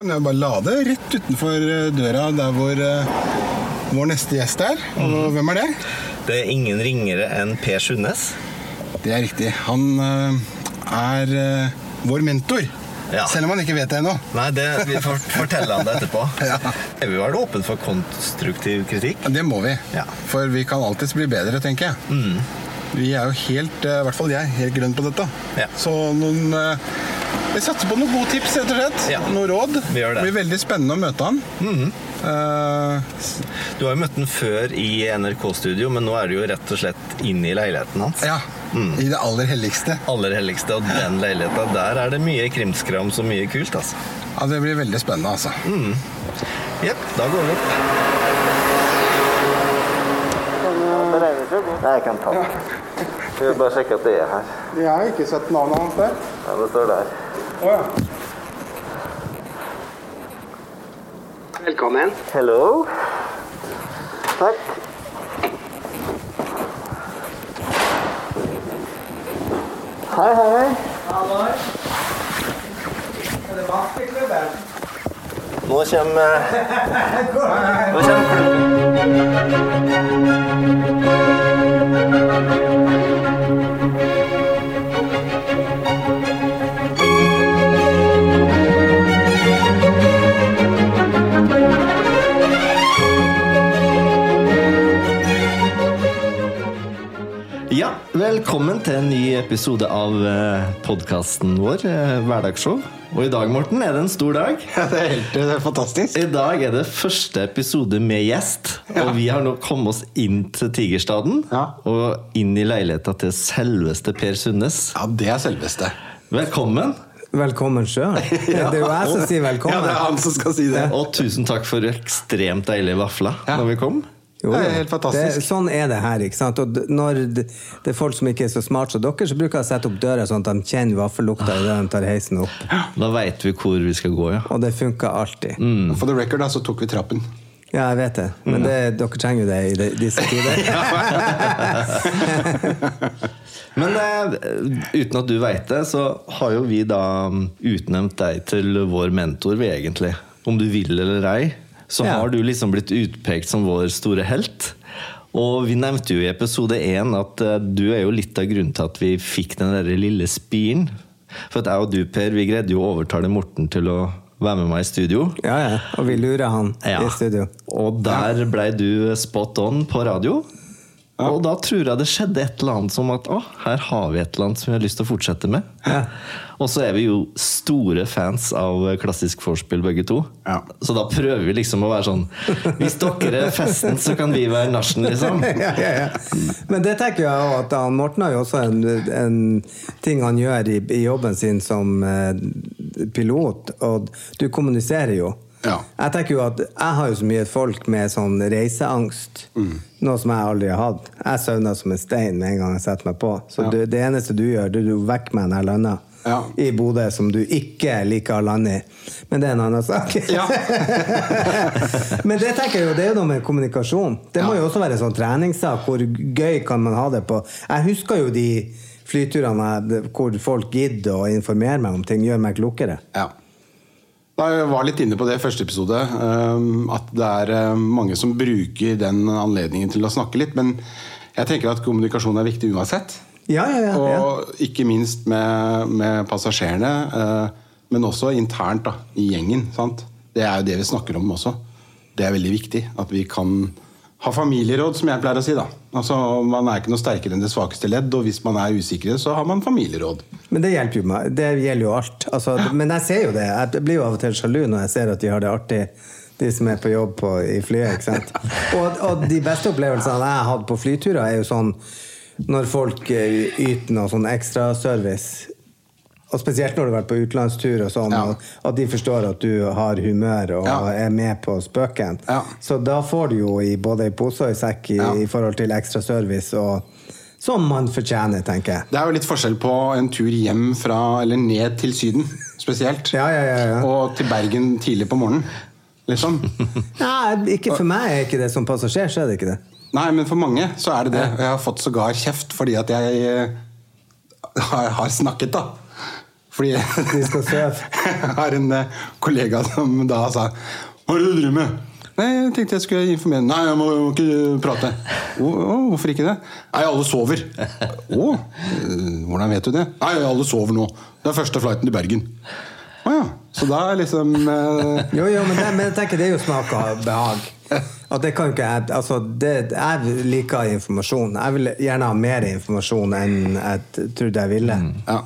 Jeg bare lade rett utenfor eh, døra der hvor eh, vår neste gjest er. Og hvem er det? Det er ingen ringere enn Per Sundnes. Det er riktig. Han eh, er vår mentor. Ja. Selv om han ikke vet det ennå. Nei, det vi får fortelle han det etterpå. Ja. Er vi vel åpne for konstruktiv kritikk? Det må vi. Ja. For vi kan alltids bli bedre, tenker jeg. Vi er jo helt, i hvert fall jeg, helt grønn på dette. Ja. Så noen Vi satser på noen gode tips, rett og slett. Ja. Noen råd. Vi gjør det. blir veldig spennende å møte han. Mm -hmm. uh, Du har jo møtt han før i NRK-studio, men nå er du jo rett og slett inne i leiligheten hans. ja. I det aller helligste. Aller helligste, og den leiligheta, der er det mye krimskrams og mye kult, altså. Ja, Det blir veldig spennende, altså. Jepp, da går vi opp. Nei, jeg kan ta den. Jeg vil bare sjekke at det er her. Jeg har ikke sett navnet hans der. Ja, det står der. Å ja. Velkommen. Hello. Takk. Hei, hei. hei. Hallo. Er det masterklubben? Nå kommer Nå kommer klubben. Episode av podkasten vår, eh, Hverdagsshow. Og i dag, Morten, er det en stor dag. Ja, det er helt det er fantastisk. I dag er det første episode med gjest, og vi har nå kommet oss inn til Tigerstaden. Ja. Og inn i leiligheta til selveste Per Sundnes. Ja, det er selveste. Velkommen, Velkommen sjøl. Det er jo jeg som sier Ja, velkommen. det er han som skal si det. og tusen takk for ekstremt deilige vafler Ja. når vi kom. Jo, Det er helt fantastisk. Det, sånn er det her. ikke sant? Og når det, det er folk som ikke er så smart som dere, så bruker jeg å sette opp døra sånn at de kjenner vaffellukta idet de tar heisen opp. Da veit vi hvor vi skal gå, ja. Og det funker alltid. For the record, da, så tok vi trappen. Ja, jeg vet det. Men det, dere trenger jo det i de- disse tider. Men uh, uten at du veit det, så har jo vi da mm, utnevnt deg til vår mentor, vi egentlig. Om du vil eller ei, så Ja. har du liksom blitt utpekt som vår store helt. Og vi nevnte jo i episode én at eh, du er jo litt av grunnen til at vi fikk den der lille spiren. For at jeg og du, Per, vi greide jo å overtale Morten til å være med meg i studio. Ja, ja. Og vi lurer han Ja. i studio. Og der blei du spot on på radio. Og da tror jeg det skjedde et eller annet som at å, her har vi et eller annet som vi har lyst til å fortsette med. Ja. Og så er vi jo store fans av klassisk vorspiel begge to. Ja. Så da prøver vi liksom å være sånn Hvis dere er festen, så kan vi være nachen, liksom. ja, ja, ja. Men det tenker jeg at han, Morten har jo også en, en ting han gjør i, i jobben sin som eh, pilot, og du kommuniserer jo. Ja. Jeg tenker jo at jeg har jo så mye folk med sånn reiseangst, Mm. noe som jeg aldri har hatt. Jeg søvner som en stein med en gang jeg setter meg på. Så Ja. du, det eneste du gjør, det er å vekke meg når jeg lander. Ja. I Bodø, som du ikke liker å lande i. Men det er en annen sak. Ja. Men det tenker jeg jo, det er jo noe med kommunikasjon. Det må jo også være en sånn treningssak. Hvor gøy kan man ha det på? Jeg husker jo de flyturene hvor folk gidder å informere meg om ting, gjør meg klokere. Ja. Jeg var litt inne på det i første episode, um, at det er um, mange som bruker den anledningen til å snakke litt. Men jeg tenker at kommunikasjon er viktig uansett. Ja, ja, ja. Og ikke minst med, med passasjerene, uh, men også internt da, i gjengen. Sant? Det er jo det vi snakker om også. Det er veldig viktig at vi kan ha familieråd, som jeg pleier å si. da. Altså, Man er ikke noe sterkere enn det svakeste ledd, og hvis man er usikre, så har man familieråd. Men det hjelper jo meg. Det gjelder jo alt. Altså, men jeg ser jo det. Jeg blir jo av og til sjalu når jeg ser at de har det artig. De som er på jobb på, i flyet. ikke sant? Og, og de beste opplevelsene jeg har hatt på flyturer, er jo sånn når folk eh, yter noe sånn ekstraservice. Og spesielt når du har vært på utenlandstur, og sånn, Ja. at de forstår at du har humør og Ja. er med på spøken. Ja. Så da får du jo i både i pose og i sekk i, i forhold til ekstraservice, og som man fortjener, tenker jeg. Det er jo litt forskjell på en tur hjem fra, eller ned til Syden, spesielt. Ja, ja, ja, ja. Og til Bergen tidlig på morgenen. Liksom. Nei, ikke for meg er ikke det som passasjer, så er det ikke det. Nei, men for mange så er det det. Og jeg har fått sågar kjeft fordi at jeg eh, har, har snakket, da. Fordi. Jeg har en eh, kollega som da sa Hva er det du driver med? Nei, jeg tenkte jeg skulle informere Nei, jeg må, jeg må ikke prate. Oh, oh, hvorfor ikke det? Nei, alle sover. Å, Oh, hvordan vet du det? Nei, alle sover nå. Det er første flighten til Bergen. Å ja. Så da er liksom eh, Jo, jo, men, det, men jeg tenker det er jo smak og behag. At det kan ikke jeg altså det, Jeg liker informasjon. Jeg vil gjerne ha mer informasjon enn jeg trodde jeg ville. Ja.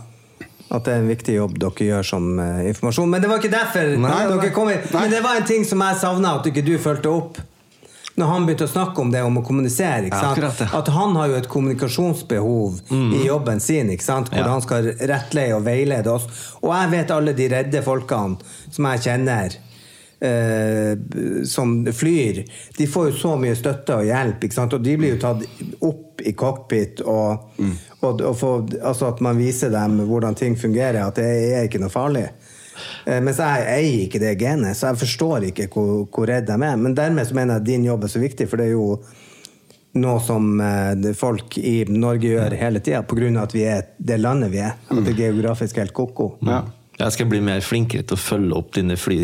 At det er en viktig jobb dere gjør som uh, informasjon. Men det var ikke derfor Nei, dere kom inn. Men det var en ting som jeg savna at ikke du fulgte opp. Når han begynte å snakke om det om å kommunisere. Ja. At han har jo et kommunikasjonsbehov i jobben sin, hvor Ja. han skal rettleie og veilede oss. Og jeg vet alle de redde folkene som jeg kjenner. Eh, som flyr, de får jo så mye støtte og hjelp, og de blir jo tatt opp i cockpit. Og, og, og får- altså at man viser dem hvordan ting fungerer, at det er ikke noe farlig. Eh, Mens jeg eier ikke det genet, så jeg forstår ikke hvor, hvor redd de er. Men dermed så mener jeg at din jobb er så viktig, for det er jo noe som eh, folk i Norge gjør hele tida, pga. at vi er det landet vi er. At det er geografisk helt ko-ko. ja. Jeg skal bli mer flinkere til å følge opp dine fly...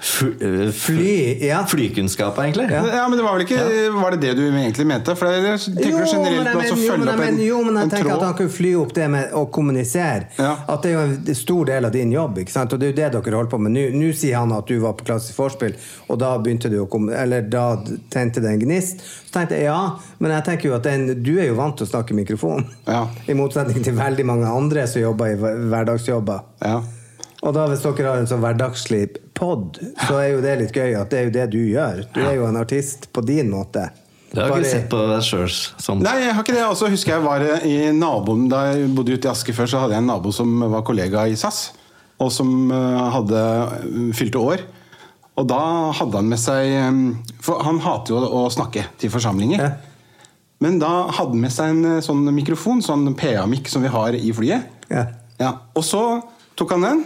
Fly, øh, Fly, ja. Flykunnskap, egentlig. Ja. Ja, men det var vel ikke Var det det du egentlig mente? For jeg tenker jo, generelt men jeg på å mener- jo, men jeg opp en, jo, men jeg en tenker at han kunne fly opp det med å kommunisere. Ja. At det er jo en stor del av din jobb. ikke sant? Og det er jo det dere holder på med. Nå- Nå sier han at du var på klassisk vorspiel, og da begynte du å komme, eller da tente det en gnist. Så tenkte jeg ja, men jeg tenker jo at den, du er jo vant til å snakke i mikrofon. Ja. I motsetning til veldig mange andre som jobber i hverdagsjobber. Ja. Og da hvis dere har en sånn hverdagslig pod, så er jo det litt gøy at det er jo det du gjør. Du er jo en artist på din måte. Det har jeg ikke sett på deg sjøl sånn. Nei, jeg har ikke det. Og så husker jeg var i naboen Da jeg bodde ute i Aske før, så hadde jeg en nabo som var kollega i SAS. Og som eh, hadde fylte år. Og da hadde han med seg eh, For han hater jo å snakke til forsamlinger. Ja. Men da hadde han med seg en eh, sånn mikrofon, sånn PA-mikk som vi har i flyet. Ja. Ja, Og så tok han den,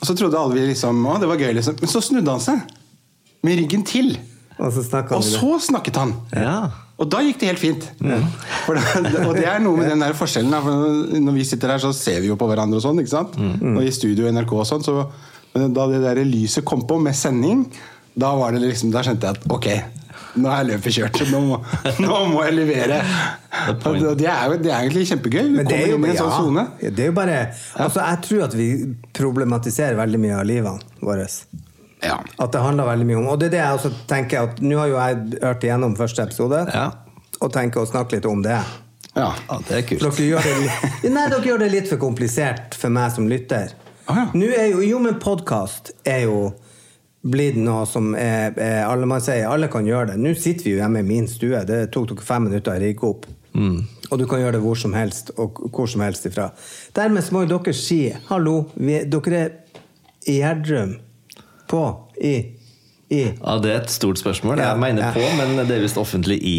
og så trodde alle vi liksom Å, det var gøy, liksom. Men så snudde han seg. Med ryggen til. Og så Og så snakket han. Ja. Og da gikk det helt fint. For Da, og det er noe med den der forskjellen. For når vi sitter her, så ser vi jo på hverandre og sånn. ikke sant? Og i studio NRK og sånn. Så men da det der lyset kom på med sending, da var det liksom, da skjønte jeg at ok, nå er løpet kjørt. så Nå må, nå må jeg levere. Det, er jo det er egentlig kjempegøy. Vi Men det er kommer jo, inn i en sånn ja, zone. det er jo bare Altså, jeg tror at vi problematiserer veldig mye av livene våre. Ja. At det handler veldig mye om Og det er det jeg også tenker at Nå har jo jeg hørt igjennom første episode, Ja. og tenker å snakke litt om det. ja. ja, det er kult. Dere gjør det litt, nei, dere gjør det litt for komplisert for meg som lytter. Ah, ja. Nå er jo, jo, men podkast er jo blitt noe som er, er alle man sier, alle kan gjøre det. Nå sitter vi jo hjemme i min stue. Det tok dere fem minutter å rigge opp. Og du kan gjøre det hvor som helst, og hvor som helst ifra. Dermed må jo dere si hallo, vi, dere er i Gjerdrum. På. I. I. Ja, Det er et stort spørsmål. Ja, Jeg mener ja. på, men det er visst offentlig i.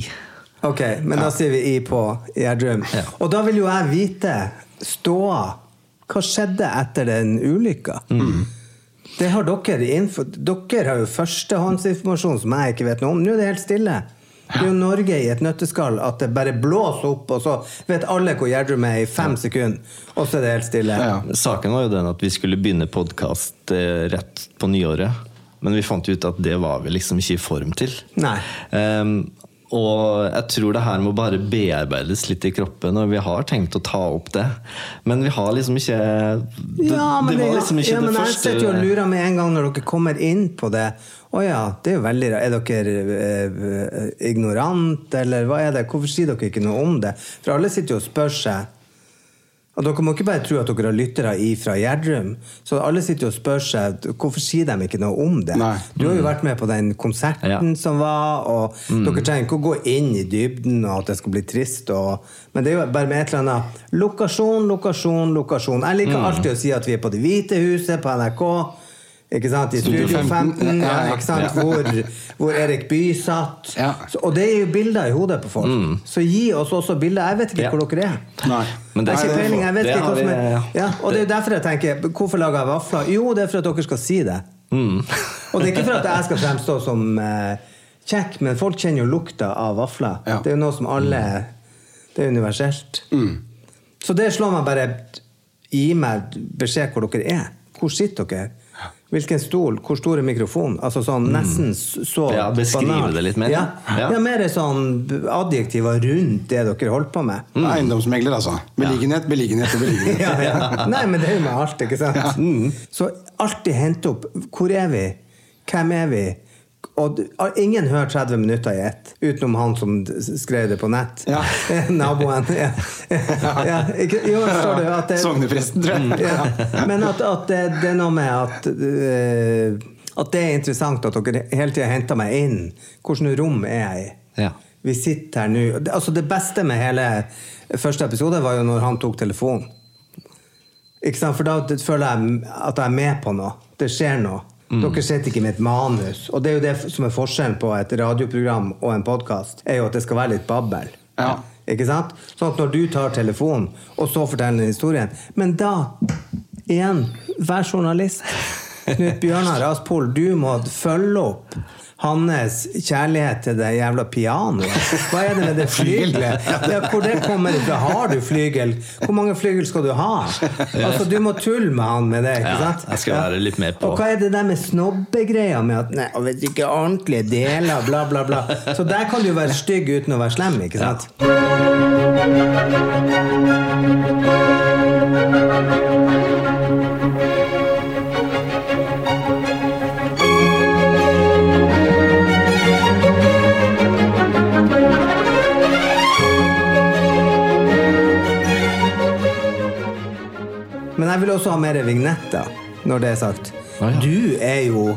Ok, men da sier vi I på Gjerdrum. Ja. Og da vil jo jeg vite ståa. Hva skjedde etter den ulykka? Det har dere info. Dere har jo førstehåndsinformasjon som jeg ikke vet noe om. Nå er det helt stille. Det er jo Norge i et nøtteskall at det bare blåser opp, og så vet alle hvor Gjerdrum er i fem sekunder, og så er det helt stille. Ja. Saken var jo den at vi skulle begynne podkast rett på nyåret. Men vi fant ut at det var vi liksom ikke i form til. Nei. Ehm, og jeg tror det her må bare bearbeides litt i kroppen, og vi har tenkt å ta opp det. Men vi har liksom ikke Det, Ja, men, det var liksom ikke ja, det jeg sitter jo og lurer med en gang når dere kommer inn på det. Å ja, det er jo veldig. Er dere eh, ignorant, eller hva er det? Hvorfor sier dere ikke noe om det? For alle sitter jo og spør seg. Og dere må ikke bare tro at dere har lyttere fra Gjerdrum. Så alle sitter og spør seg hvorfor sier de ikke noe om det. Nei. Du har jo vært med på den konserten Ja. som var, og dere trenger ikke å gå inn i dybden og at det skal bli trist. Og, men det er jo bare med et eller annet lokasjon, lokasjon, lokasjon. Jeg liker alltid å si at vi er på Det hvite huset på NRK. Ikke sant? I Studio Studio 15, 15, ja, ja, ikke sant? Hvor, hvor Erik Bye satt. Så, og det er jo bilder i hodet på folk. Så gi oss også bilder. Jeg vet ikke hvor dere er. Nei. Men det er ikke peiling. Jeg vet ikke som vi- er ja. Og det er derfor jeg tenker Hvorfor lager jeg vafler? Jo, det er for at dere skal si det. Mm. Og det er ikke for at jeg skal fremstå som eh, kjekk, men folk kjenner jo lukta av vafler. Det er jo noe som alle Det er universelt. Mm. Så det slår meg bare gi meg beskjed hvor dere er. Hvor sitter dere? Hvilken stol? Hvor stor er mikrofonen? Altså sånn nesten så Mm. Ja, beskrive banalt. det litt mer, Ja, ja. ja. Mer sånn adjektiver rundt det dere holder på med. Eiendomsmegler, altså. Beliggenhet, beliggenhet og beliggenhet. ja, ja. Nei, men det er jo med alt, ikke sant? Mm. Så alltid hente opp Hvor er vi? Hvem er vi? Og d- ingen hører 30 minutter i ett, utenom han som skrev det på nett. Ja. Naboen. Ja. Ja, jo, forstår du at det, Sognepresten, tror jeg. ja. Men at, at det, det er noe med at eh, At det er interessant at dere hele tida henter meg inn. Hvilket rom er jeg i? Ja. Vi sitter her nå Altså Det beste med hele første episode var jo når han tok telefonen. For da føler jeg at jeg er med på noe. Det skjer noe. Dere sitter ikke med et manus. Og det er jo det som er forskjellen på et radioprogram og en podkast, er jo at det skal være litt babbel. Ja. Ikke sant? Sånn at når du tar telefonen, og så forteller den historien Men da, igjen, vær journalist. Knut Bjørnar Aspol, du må følge opp hans kjærlighet til det jævla pianoet. Hva er det med det flygelet? Ja, hvor det kommer fra? Har du flygel? Hvor mange flygel skal du ha? Altså, Du må tulle med han med det. ikke Ja, sant? jeg skal være litt med på. Og hva er det der med snobbegreia med at nei, og vet ikke ordentlige deler, bla, bla, bla. Så der kan du være stygg uten å være slem, ikke sant? Men jeg vil også ha mer vignetter, når det er sagt. Ah, ja. Du er jo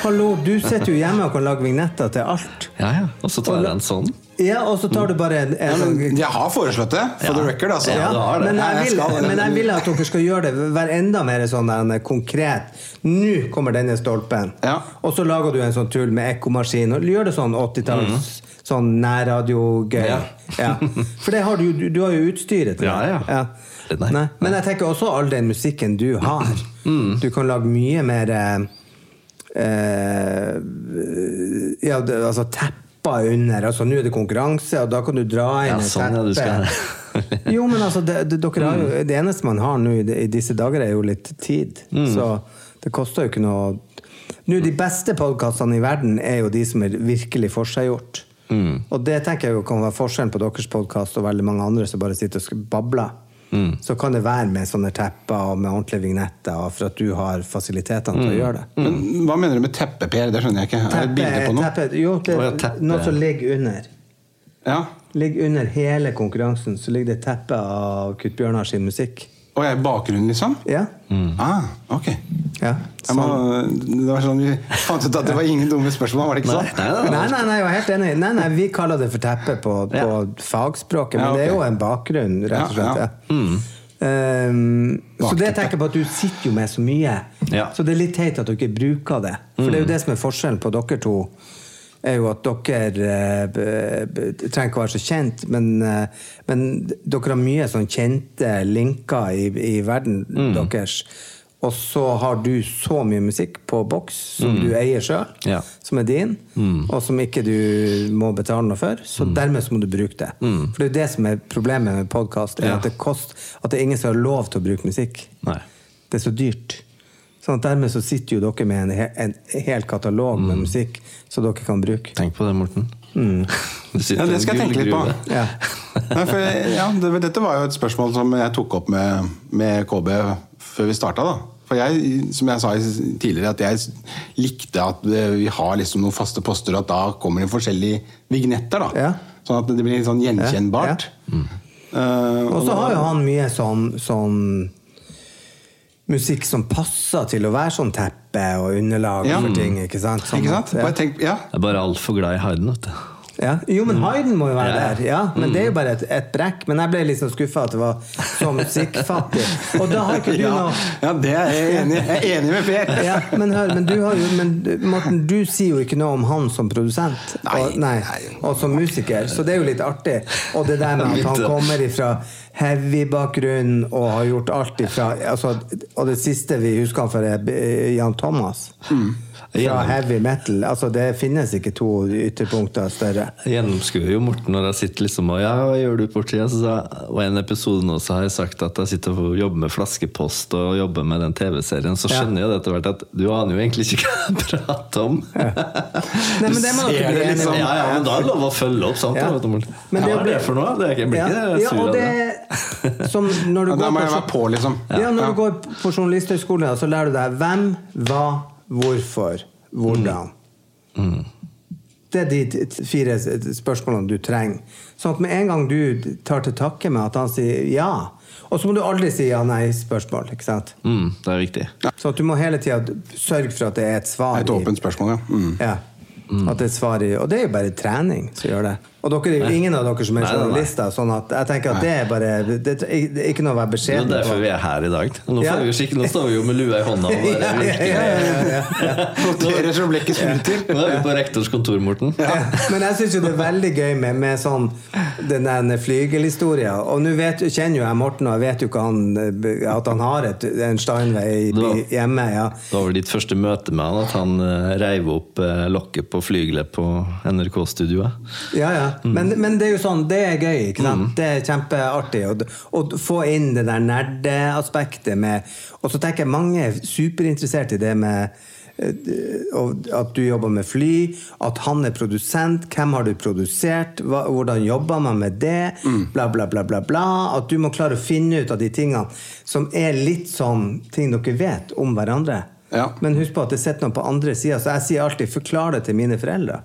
Hallo, du sitter jo hjemme og kan lage vignetter til alt. Ja, ja. Og så tar jeg en sånn. Ja, og så tar du bare en, Ja, men jeg har foreslått det, for the record. Altså. Ja, det. Men, jeg vil, men jeg vil at dere skal gjøre det Være enda mer sånn konkret. Nå kommer denne stolpen. Ja. Og så lager du en sånn tull med ekkomaskin. Og gjør det sånn 80-talls Sånn nærradio-gøy. Ja. Ja. For det har du, du, du har jo utstyret til Ja, det. Ja. Nei. Nei. Men jeg tenker også all den musikken du har. Du kan lage mye mer eh, eh, Ja, altså tepper under. Altså Nå er det konkurranse, og da kan du dra inn Ja, et sånn, ja, teppe. jo, men altså, det, det, har jo, det eneste man har nå i, disse dager, er jo litt tid. Så det koster jo ikke noe Nå, De beste podkastene i verden er jo de som er virkelig forseggjort. Og det tenker jeg jo kan være forskjellen på deres podkast og veldig mange andre som bare sitter og skal bable. Så kan det være med sånne tepper og med ordentlige vignetter, og for at du har fasilitetene til å gjøre det. Men hva mener du med teppe, Per? Det skjønner jeg ikke. Er det et bilde på noe? teppe, jo, det er noe som ligger under. Ja. Ligger under hele konkurransen, så ligger det et teppe av Kutt Bjørnar sin musikk. Og jeg er i bakgrunnen, liksom? Ja. Ah, ok. ja. så... må, det var sånn Vi fant ut at det var ingen dumme spørsmål, var det ikke sånn? nei, nei, Nei, jeg var helt enig. Nei, nei, Vi kaller det for teppe på, på Ja. fagspråket, men Ja, det er jo en bakgrunn, rett og slett. Ja, Ja. Um, så det jeg tenker på at du sitter jo med så mye, Ja. så det er litt teit at du ikke bruker det. For det er jo det som er forskjellen på dere to. Er jo at dere eh, trenger ikke å være så kjent, men, eh, men dere har mye sånn kjente linker i, i verden deres. Og så har du så mye musikk på boks som du eier sjøl, Ja. som er din, og som ikke du må betale noe for. Så dermed så må du bruke det. For det er jo det som er problemet med podkast, Ja. at, at det er ingen som har lov til å bruke musikk. Nei. Det er så dyrt. Sånn at dermed så sitter jo dere med en, he- en hel katalog med musikk som dere kan bruke. Tenk på det, Morten. Mm. Ja, det skal jeg tenke litt på. Ja. Nei, for, ja, det, dette var jo et spørsmål som jeg tok opp med, med KB før vi starta. For jeg, som jeg sa tidligere, at jeg likte at vi har liksom noen faste poster, og at da kommer det forskjellige vignetter. da. Ja. Sånn at det blir litt sånn gjenkjennbart. Eh, Og så har jo han mye sånn, sånn musikk som passer til å være sånn teppe og underlag Ja. for ting. Ikke sant? Sånn ikke sant? Bare tenk, ja. Jeg er bare altfor glad i Hayden, vet du. Ja. Jo, men Hayden må jo være Ja. der. Ja, men det er jo bare et, et brekk. Men jeg ble litt sånn skuffa at det var så musikkfattig. Og da har ikke du ja. noe ja, det er jeg enig. Jeg er enig med Per. ja, men hør, men du har jo men Morten, du sier jo ikke noe om han som produsent Nei, og, nei, og som musiker, så det er jo litt artig. Og det der med at han kommer ifra heavy-bakgrunn og har gjort alt ifra altså, Og det siste vi husker han for, er eh, Jan Thomas. Fra Ja. heavy metal. Altså, det finnes ikke to ytterpunkter større. gjennomskuer jo Morten når jeg sitter liksom og Ja, hva gjør du på tida? Så sa jeg, og i en episode nå så har jeg sagt at jeg sitter og jobber med flaskepost og jobber med den TV-serien. Så Ja. skjønner jeg det etter hvert at du aner jo egentlig ikke hva jeg prater om. Nei, men det må ser dere bli det enige liksom. om. Ja, ja, men da er det lov å følge opp, sant? Ja. vet du, Men det Hva er det for noe? Det er ikke, jeg blir ikke Ja, sur av det som når du Ja, går Da må på jeg være på, liksom. Ja, når du går på Journalisthøgskolen, så lærer du deg hvem, hva, hvorfor, hvordan. Det er de fire spørsmålene du trenger. Sånn at med en gang du tar til takke med at han sier ja, og så må du aldri si ja-nei-spørsmål. ikke sant? Mm, det er viktig. Så at du må hele tida sørge for at det er et svar. Et åpent spørsmål, ja. Mm. Ja. At det er et svar i Og det er jo bare trening som gjør det. Og dere er ingen av dere som er Nei, nei, nei. journalister, sånn at jeg tenker at det er bare Det er det er ikke noe å være Det er derfor vi er her i dag. Nå, Ja. får vi nå står vi jo med lua i hånda. Og bare ja, virkelig- ja, ja, ja. Noterer så blekket spruter. Nå er vi på rektors kontor, Morten. Ja, men jeg syns jo det er veldig gøy med, med sånn den der flygelhistoria. Og nå kjenner jo jeg Morten, og jeg vet jo ikke han, eh, at han har et, en Steinway var- hjemme. Ja. Det var vel ditt første møte med han at han uh, reiv opp eh, lokket på flygelet på NRK-studioet. Ja, ja. Men, men det er jo sånn, det er gøy. Ikke sant? Det er kjempeartig å, å få inn det der nerdeaspektet med Og så tenker jeg mange er superinteressert i det med eh, at du jobber med fly, at han er produsent, hvem har du produsert, hva, hvordan jobber man med det, bla, bla, bla, bla, bla. At du må klare å finne ut av de tingene som er litt sånn ting dere vet om hverandre. Ja. Men husk på at det sitter noe på andre sida, så jeg sier alltid 'forklar det til mine foreldre'.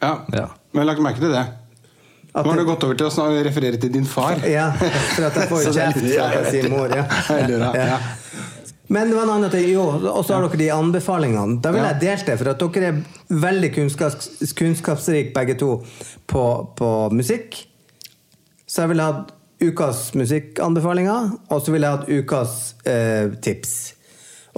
Ja. Ja. Men lagt merke til det. Nå har du gått over til å referere til din far. Ja, for at jeg får kjeft for at jeg sier mor. Ja. Ja. Men det var en annen ting, jo, og så har dere de anbefalingene. Da vil jeg dele det, for at dere er veldig kunnskaps, kunnskapsrike begge to på, på musikk. Så jeg ville hatt ukas musikkanbefalinger, og så ville jeg hatt ukas eh, tips.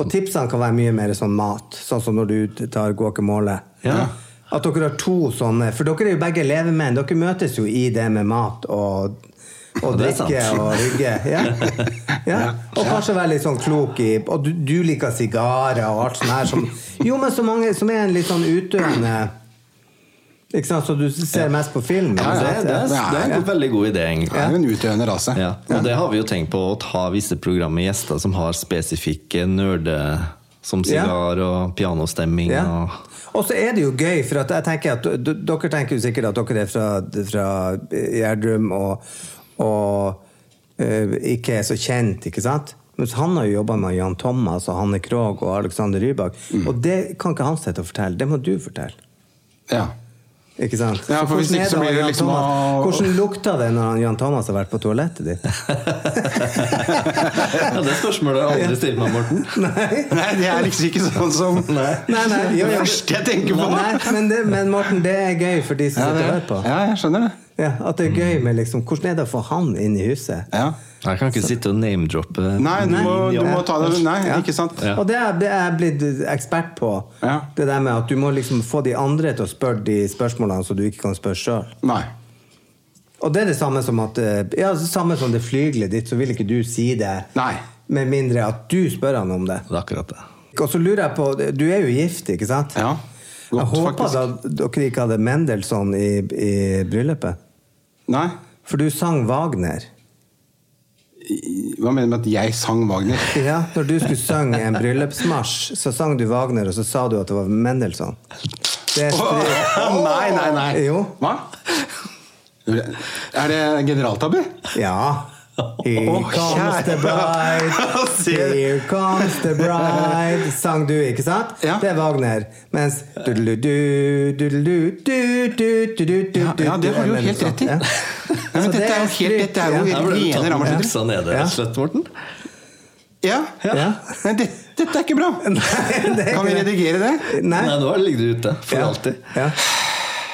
Og tipsene kan være mye mer sånn mat, sånn som når du tar guacamole. Ja. At dere har to sånne, for dere er jo begge levemenn. Dere møtes jo i det med mat og, og drikke og rygge. Ja. Ja. Og kanskje være litt sånn klok i Og du, du liker sigarer og alt sånt her som Jo, men så mange som er en litt sånn utdøende Ikke sant, så du ser mest på film? Ja, Det, ja, det, er, det er en veldig god idé, egentlig. Det er jo en utøvende rase. Ja, og det har vi jo tenkt på, å ta visse program med gjester som har spesifikke nerder, som sigar og pianostemming. Ja. Og, Og så er det jo gøy, for jeg tenker at dere tenker jo sikkert at dere er fra, fra Gjerdrum og, og uh, ikke er så kjent, ikke sant? Mens han har jo jobba med Jan Thomas og Hanne Krogh og Alexander Rybak. Mm. Og det kan ikke han sitte og fortelle, det må du fortelle. Ja. Ikke sant? Ja, for hvis ikke så blir det liksom Thomas, Hvordan lukta det når Jan Thomas har vært på toalettet ditt? ja, det spørsmålet har jeg aldri stilt meg, Morten. Nei. Nei, det er liksom ikke sånn som Nei, nei, jo, det første jeg tenker på. Nei, men, det, men Morten, det er gøy for de som Ja, sitter og hører på. ja, jeg skjønner det. Ja, at det er gøy med liksom Hvordan er det å få han inn i huset? Ja. Jeg kan ikke sitte og name-droppe Nei, du må, du må ta det Nei, Ja. ikke sant? Ja. Og det er det er jeg blitt ekspert på. Ja. Det der med at du må liksom få de andre til å spørre de spørsmålene som du ikke kan spørre sjøl. Og det er det samme som at eh, Ja, samme som det flygelet ditt, så vil ikke du si det. Nei. Med mindre at du spør han om det. Det er akkurat det. Og så lurer jeg på Du er jo gift, ikke sant? Ja. jeg Godt, håper faktisk. at dere ikke hadde Mendelssohn i, i bryllupet. Nei. For du sang Wagner. Hva mener du med at jeg sang Wagner? Ja, Når du skulle synge en bryllupsmarsj, så sang du Wagner, og så sa du at det var Mendelssohn. Det er stryk. nei, nei, nei. Jo. Hva? Er det generaltabbe? Ja. Here comes the bride, here comes the bride Sang du, ikke sant? Ja. Det er Wagner. Mens dudelu-du, dudelu-du-du-du-du-du-du Ja, ja, det har du jo helt rett i. Ja. Ja, men dette er jo helt- dette er jo. Du Rene Ramaskjøtter. nede, rett og slett, Morten. Ja. Ja. Men det, dette er ikke bra. det er Kan vi redigere det? Nei. Nei, nå ligger det ute for Ja. alltid. Ja.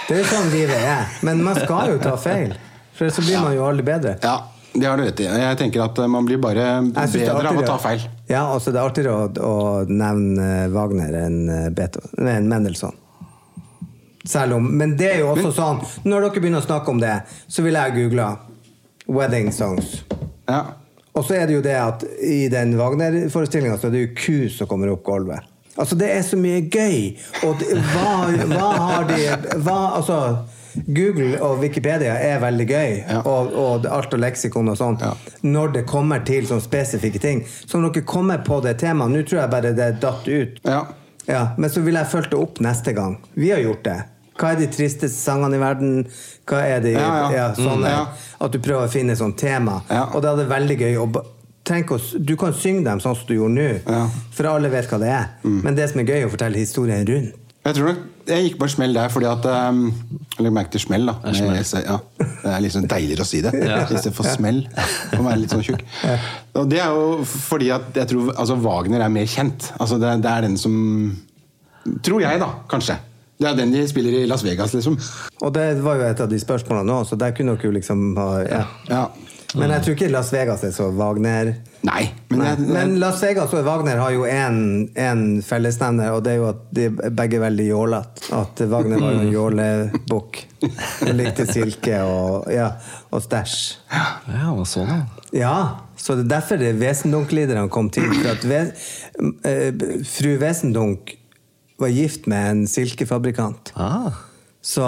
Det er sånn livet er. Men man skal jo ta feil. For så blir man jo aldri bedre. Ja, det har du rett i. Jeg tenker at man blir bare bedre av å ta feil. Ja, altså det er artigere å, å nevne eh, Wagner enn eh, enn Mendelssohn. Selv om, men det er jo også sånn Når dere begynner å snakke om det, så vil jeg google 'wedding songs'. Ja. Og så er det jo det at i den Wagner-forestillinga så er det jo ku som kommer opp gulvet. Altså, det er så mye gøy! Og det, hva, hva har de hva, Altså Google og Wikipedia er veldig gøy, Ja. og, og alt og leksikon og sånn, Ja. når det kommer til sånne spesifikke ting. Så når dere kommer på det temaet Nå tror jeg bare det datt ut. Ja. Ja, men så vil jeg følge det opp neste gang. Vi har gjort det. Hva er de tristeste sangene i verden? Hva er det sånne, Mm, ja. At du prøver å finne sånn tema. Og det er veldig gøy å å, du kan synge dem sånn som du gjorde nå. Mm. for alle vet hva det er. Men det som er gøy, er å fortelle historien rundt. Jeg tror nok jeg gikk på en smell der fordi at um, Legg merke til smell, da. Med, ja, det er liksom deiligere å si det istedenfor smell. Å være litt sånn tjukk. Og det er jo fordi at jeg tror altså, Wagner er mer kjent. Altså, det, det er den som Tror jeg, da. Kanskje. Det er den de spiller i Las Vegas, liksom. Og det var jo et av de spørsmålene nå, så der kunne dere jo liksom ha ja. Ja. Men jeg tror ikke Las Vegas er så Wagner. Nei, men, Nei. Men Las Vegas og Wagner har jo én fellesnevner, og det er jo at de er begge veldig jålete. At Wagner var jo en jålebukk. Han likte silke og, ja, og stæsj. Ja, hva sånn, ja. Ja, så det er derfor det Vesendunk-liderne kom til. For at ve eh, fru Vesendunk var gift med en silkefabrikant. Ah. Så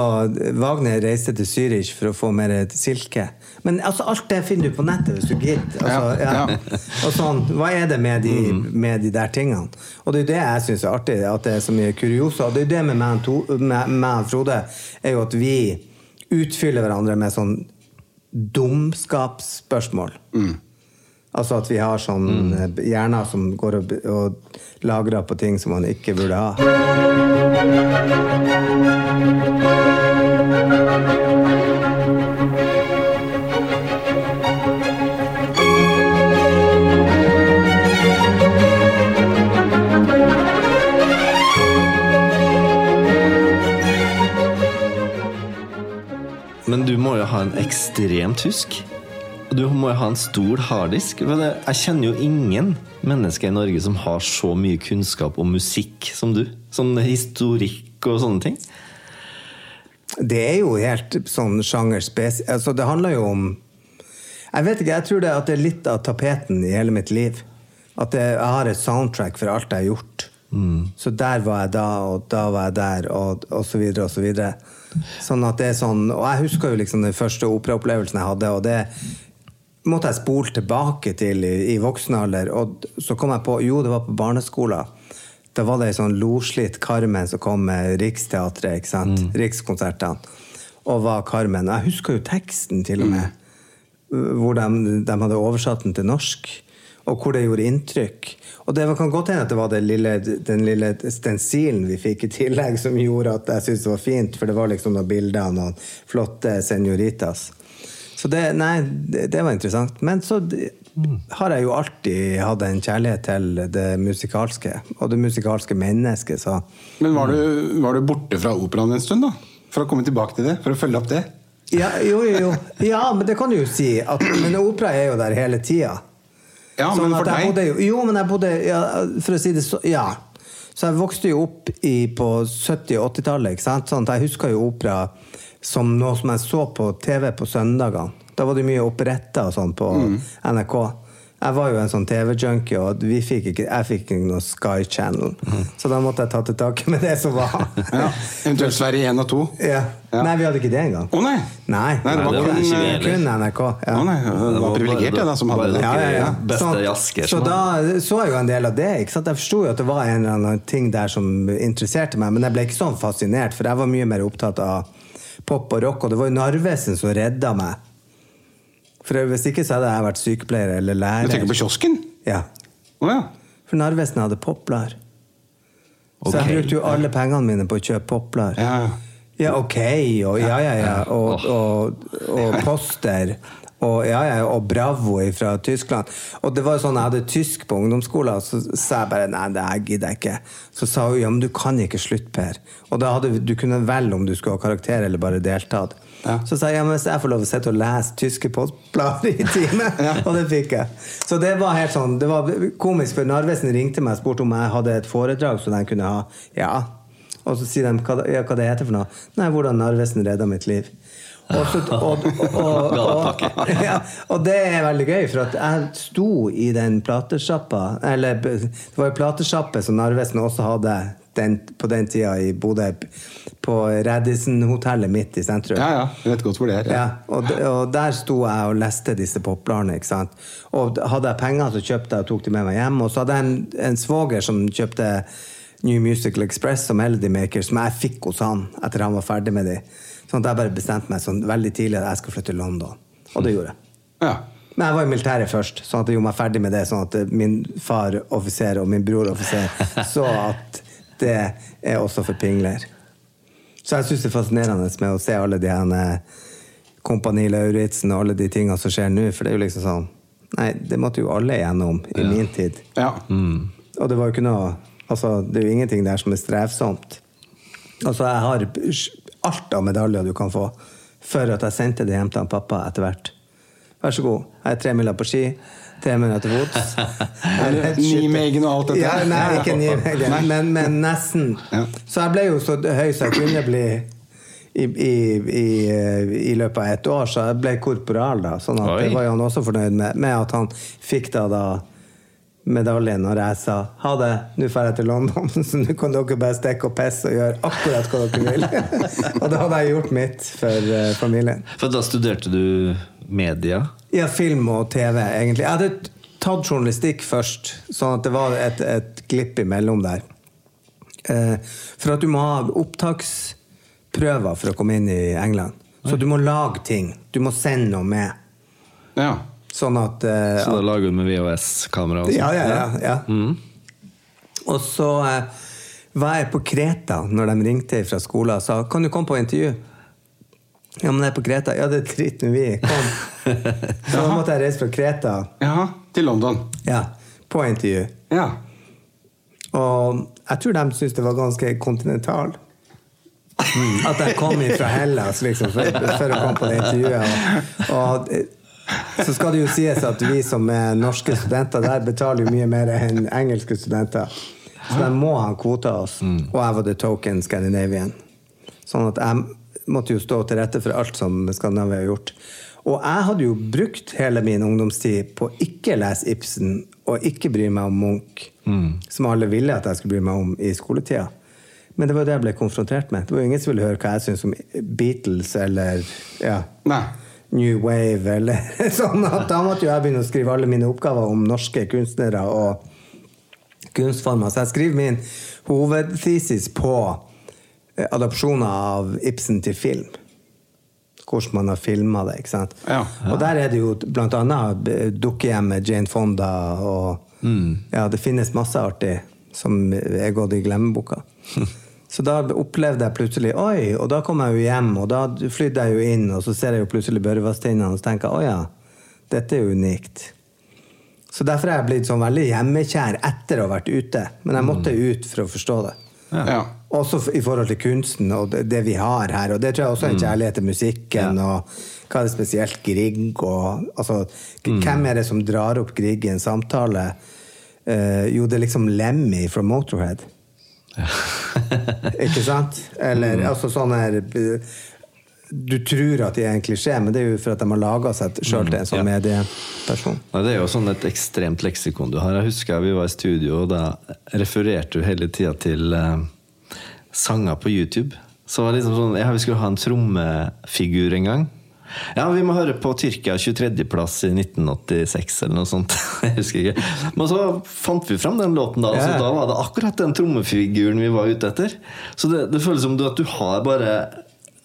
Wagner reiste til Zürich for å få mer silke. Men altså, alt det finner du på nettet hvis du gidder. Altså, Ja, ja. Og sånn, hva er det med de, med de der tingene? Og det er jo det jeg syns er artig, at det er så mye kuriosa. Og det er jo det med meg To- med meg og Frode, er jo at vi utfyller hverandre med sånn dumskapsspørsmål. Altså at vi har sånn mm. hjerner som går og, og lagrer på ting som man ikke burde ha. Men du må jo ha en ekstremt husk. Og du må jo ha en stor harddisk. Jeg kjenner jo ingen mennesker i Norge som har så mye kunnskap om musikk som du. Sånn historikk og sånne ting. Det er jo helt sånn sjangerspes... Altså, det handler jo om Jeg vet ikke, jeg tror det at det er litt av tapeten i hele mitt liv. At jeg har et soundtrack for alt jeg har gjort. Så der var jeg da, og da var jeg der, og, og så videre og så videre. Sånn at det er sånn Og jeg husker jo liksom den første operaopplevelsen jeg hadde, og det måtte jeg spole tilbake til i, i voksen alder. Og så kom jeg på Jo, det var på barneskolen. Da var det ei sånn loslitt Carmen som kom med Riksteatret, ikke sant? Rikskonsertene. Og var Carmen. Jeg husker jo teksten, til og med. Hvor de, de hadde oversatt den til norsk. Og hvor det gjorde inntrykk. Og det kan godt hende at det var det lille, den lille stensilen vi fikk i tillegg som gjorde at jeg syntes det var fint, for det var liksom noen bilder av noen flotte senoritas. Så det, nei, det, det var interessant. Men så har jeg jo alltid hatt en kjærlighet til det musikalske, og det musikalske mennesket, så Men var du, var du borte fra operaen en stund, da? For å komme tilbake til det? For å følge opp det? ja, Jo, jo, jo. Ja, men det kan du jo si. At, men opera er jo der hele tida. Ja, Sånn men for deg bodde jo, Jo, men jeg bodde ja, For å si det så Ja. Så jeg vokste jo opp i, på 70- og 80-tallet. ikke sant? Sånn at jeg husker jo opera som noe som jeg så på TV på søndagene. Da var det mye operetter og sånn på Mm. NRK. Jeg var jo en sånn TV-junkie, og vi fikk ikke, jeg fikk ikke noe Sky Channel. Så da måtte jeg ta til takke med det som var. Mm. ja. Eventuelt Sverige 1 og 2? Ja. Ja. Nei, vi hadde ikke det engang. Å nei! Nei, Nei, det var det var kun, vi eh, kun NRK. Ja. Å nei, det var privilegert, jeg, da, som hadde det. Ja, ja, ja. Beste Så- jasker Så som da så jeg jo en del av det. Ikke sant? Jeg forsto jo at det var en eller annen ting der som interesserte meg, men jeg ble ikke sånn fascinert, for jeg var mye mer opptatt av pop og rock, og det var jo Narvesen som redda meg. For hvis ikke så hadde jeg vært sykepleier eller lærer. Du tenker på kiosken? Ja. Oh, ja. For Narvesen hadde poplar. Så jeg brukte jo alle pengene mine på å kjøpe poplar. ja. ja. Ja, ok, og ja, ja, ja, og, og, og Poster, og ja, ja, og Bravo fra Tyskland. Og det var jo sånn, jeg hadde tysk på ungdomsskolen, så sa jeg bare nei, det her gidder jeg ikke. Så sa hun ja, men du kan ikke slutte, Per. Og da hadde du kunne velge om du skulle ha karakter eller bare deltatt. Ja. Så sa jeg ja, men hvis jeg får lov å sitte og lese tyske postblader i timen, og det fikk jeg. Så det var helt sånn, det var komisk, for Narvesen ringte meg og spurte om jeg hadde et foredrag som de kunne ha. Ja, og så sier de hva, ja, hva det heter for noe. Nei, hvordan Narvesen redda mitt liv. Og, og, og, ja, og det er veldig gøy, for at jeg sto i den platesjappa Eller det var jo platesjappe som Narvesen også hadde den, på den tida i Bodø. På Radisson-hotellet midt i sentrum. Ja, ja. Jeg vet godt hvor det er. Ja, og, og der sto jeg og leste disse popbladene. ikke sant? Og hadde jeg penger, så kjøpte jeg og tok de med meg hjem. Og så hadde jeg en, en svoger som kjøpte New Musical Express og Melody Maker, som jeg fikk hos han etter han var ferdig med de. Sånn at jeg bare bestemte meg sånn veldig tidlig at jeg skal flytte til London. Og det gjorde jeg. Ja. Men jeg var i militæret først, sånn at jeg gjorde meg ferdig med det. Sånn at min far offiser og min bror offiser så at det er også for pingler. Så jeg syns det er fascinerende med å se alle de her eh, Kompani Lauritzen og alle de tingene som skjer nå. For det er jo liksom sånn Nei, det måtte jo alle gjennom i min tid. ja. Og det var jo ikke noe Altså, det er jo ingenting der som er strevsomt. Altså, jeg har alt av medaljer du kan få, for at jeg sendte det hjem til han pappa etter hvert. Vær så god. Jeg er tre miler på ski. Tre minutter til fots. Nijmegen og alt dette? Ja, nei, ikke Nijmegen, men, men nesten. Ja. Så jeg ble jo så høy så jeg kunne bli i, i, i, i løpet av et år, så jeg ble korporal da. Sånn at Oi. det var jo han også fornøyd med, med at han fikk da, da medaljen når jeg sa ha det, nå drar jeg til London, så nå kan dere bare stikke og pisse og gjøre akkurat hva dere vil. og da hadde jeg gjort mitt for eh, familien. For da studerte du media? Ja, film og TV, egentlig. Jeg hadde tatt journalistikk først, sånn at det var et, et glipp imellom der. Eh, for at du må ha opptaksprøver for å komme inn i England. Så du må lage ting. Du må sende noe med. Ja. Sånn at uh, Så da lager du med VHS-kamera? sånt? Ja, ja, ja. Mm. Og så uh, var jeg på Kreta når de ringte fra skolen og sa kan du komme på intervju. Ja, men jeg er på Kreta. Ja, det driter med vi i. Kom. Så da måtte jeg reise fra Kreta Ja, Til London. ja, på intervju. Ja. Og jeg tror de syntes det var ganske kontinental. At jeg kom fra Hellas liksom, for, for å komme på det intervjuet. Og, og så skal det jo sies at vi som er norske studenter der, betaler jo mye mer enn engelske studenter. Så de må ha kvota oss. Og jeg var the token Scandinavian. Sånn at jeg måtte jo stå til rette for alt som Skandinavia har gjort. Og jeg hadde jo brukt hele min ungdomstid på å ikke lese Ibsen og ikke bry meg om Munch, som alle ville at jeg skulle bry meg om i skoletida. Men det var det jeg ble konfrontert med. Det var jo ingen som ville høre hva jeg syntes om Beatles eller ja, Nei. New Wave eller sånn. at Da måtte jo jeg begynne å skrive alle mine oppgaver om norske kunstnere og kunstformer. Så jeg skriver min hovedthesis på eh, adopsjoner av Ibsen til film. Hvordan man har filma det. ikke sant? Ja. Og der er det jo blant annet eh, dukkehjem med Jane Fonda og Ja, det finnes masse artig som er gått i glemmeboka. Så da opplevde jeg plutselig Oi! Og da kom jeg jo hjem, og da flydde jeg jo inn, og så ser jeg jo plutselig Børvastinnene, og så tenker jeg å ja, dette er jo unikt. Så derfor er jeg blitt sånn veldig hjemmekjær etter å ha vært ute. Men jeg måtte ut for å forstå det. Ja. Også i forhold til kunsten og det, vi har her. Og det tror jeg også er en kjærlighet til musikken. Og hva er det spesielt Grieg og altså, k- Hvem er det som drar opp Grieg i en samtale? Eh, jo, det er liksom Lemmy fra Motorhead. Ikke sant? Eller altså sånn her Du tror at de er en klisjé, men det er jo for at de har laga seg sjøl til en sånn ja. medieperson. Nei, det er jo sånn et ekstremt leksikon du har. Jeg husker vi var i studio, og da refererte du hele tida til eh, sanger på YouTube. Så var det liksom sånn, ja, Vi skulle ha en trommefigur en gang. Ja, vi må høre på Tyrkia 23.-plass i 1986 eller noe sånt. Jeg husker ikke. Men så fant vi fram den låten, da. og Så da var det akkurat den trommefiguren vi var ute etter. Så det, det føles som du, at du har bare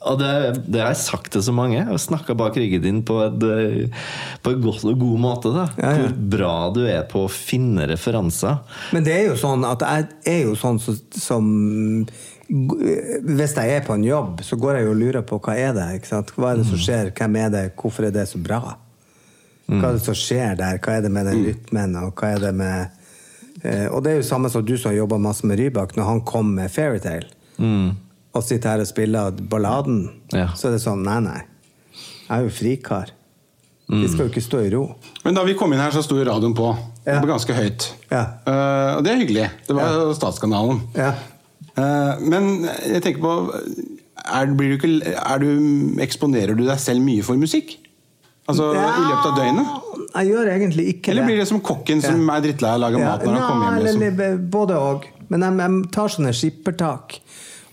og det, det har jeg sagt til så mange. Har snakka bak ryggen din på, et, eh, på en god, god måte. Da. Ja, ja. Hvor bra du er på å finne referanser. Men det er jo sånn at jeg er jo sånn som, som Hvis jeg er på en jobb, så går jeg jo og lurer på hva er det ikke sant? Hva er det som skjer? Hvem er det? Hvorfor er det så bra? Hva er det som skjer der? Hva er det med den rytmen? Og hva er det med eh, Og det er jo samme som du som har jobba masse med Rybak, når han kom med Fairytale, og sitter her og spiller balladen, Ja. så er det sånn Nei, nei. Jeg er jo frikar. Vi skal jo ikke stå i ro. Men da vi kom inn her, så sto radioen på. Ja. På ganske høyt. Ja. Uh, og det er hyggelig. Det var ja. Statskanalen. Ja. Eh, men jeg tenker på er, blir du ikke, er du, Eksponerer du deg selv mye for musikk? Altså i løpet av døgnet? Jeg gjør egentlig ikke det. Eller blir det som kokken som er drittlei av å lage mat når han kommer hjem? Liksom? eller både og. Men jeg, jeg tar sånne skippertak.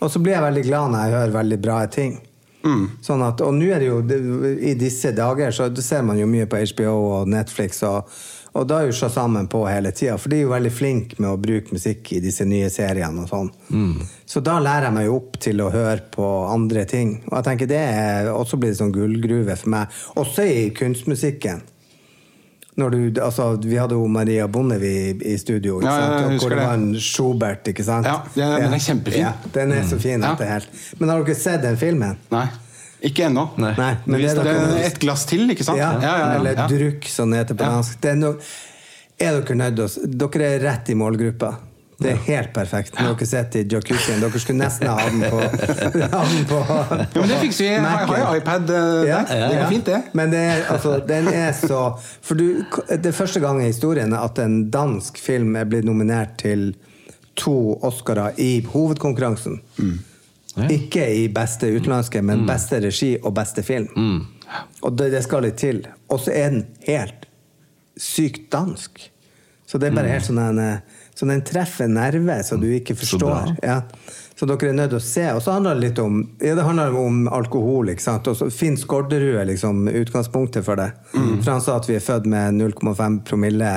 Og så blir jeg veldig glad når jeg hører veldig bra ting. Sånn at, og nå er det jo I disse dager så ser man jo mye på HBO og Netflix, og, og da er jo Shazamen på hele tida. For de er jo veldig flinke med å bruke musikk i disse nye seriene og sånn. Så da lærer jeg meg jo opp til å høre på andre ting. Og jeg tenker det er også blir det sånn gullgruve for meg. Også i kunstmusikken. Når du, altså, vi hadde jo Maria Bondevie i, i studio, Ja, husker hvor det var en Schubert, ikke sant? Ja, ja den er kjempefin. Ja, den er så fin. Ja. at det helt. Men har dere sett den filmen? Nei. Ikke ennå. Nei. Nei, men det er Det dere er et glass til, ikke sant? Ja, eller ja. drukk, som det heter på Ja. dansk. Det er, no, er dere nødt til å Dere er rett i målgruppa. Det er helt perfekt. Når dere sitter i jacuzzien. Dere skulle nesten ha den på, den på Ja, men det fikser vi. Jeg har jo iPad eh, Ja. Det går fint, det. Men det er, altså, den er så For du, det er første gang i historien at en dansk film er blitt nominert til to Oscarer i hovedkonkurransen. Ikke i beste utenlandske, men beste regi og beste film. Og det, det skal litt til. Og så er den helt sykt dansk. Så det er bare helt sånn en eh, Så den treffer nerve så du ikke Så forstår. Ja. Så dere er nødt til å se. Og så handler det litt om ja, det handler om alkohol. ikke sant? Og så Finn Skårderud er liksom utgangspunktet for det. For han sa at vi er født med 0,5 promille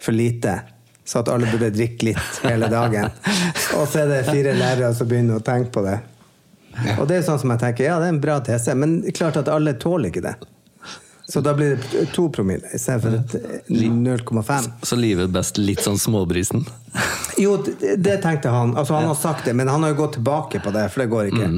for lite. Så at alle burde drikke litt hele dagen. Og så er det fire lærere som begynner å tenke på det. Og det er sånn som jeg tenker, ja, det er en bra tese, men klart at alle tåler ikke det. Så da blir det to promille istedenfor et 0,5. Så livet er best litt sånn småbrisen. Jo, det, tenkte han. Altså, han har sagt det, men han har jo gått tilbake på det, for det går ikke.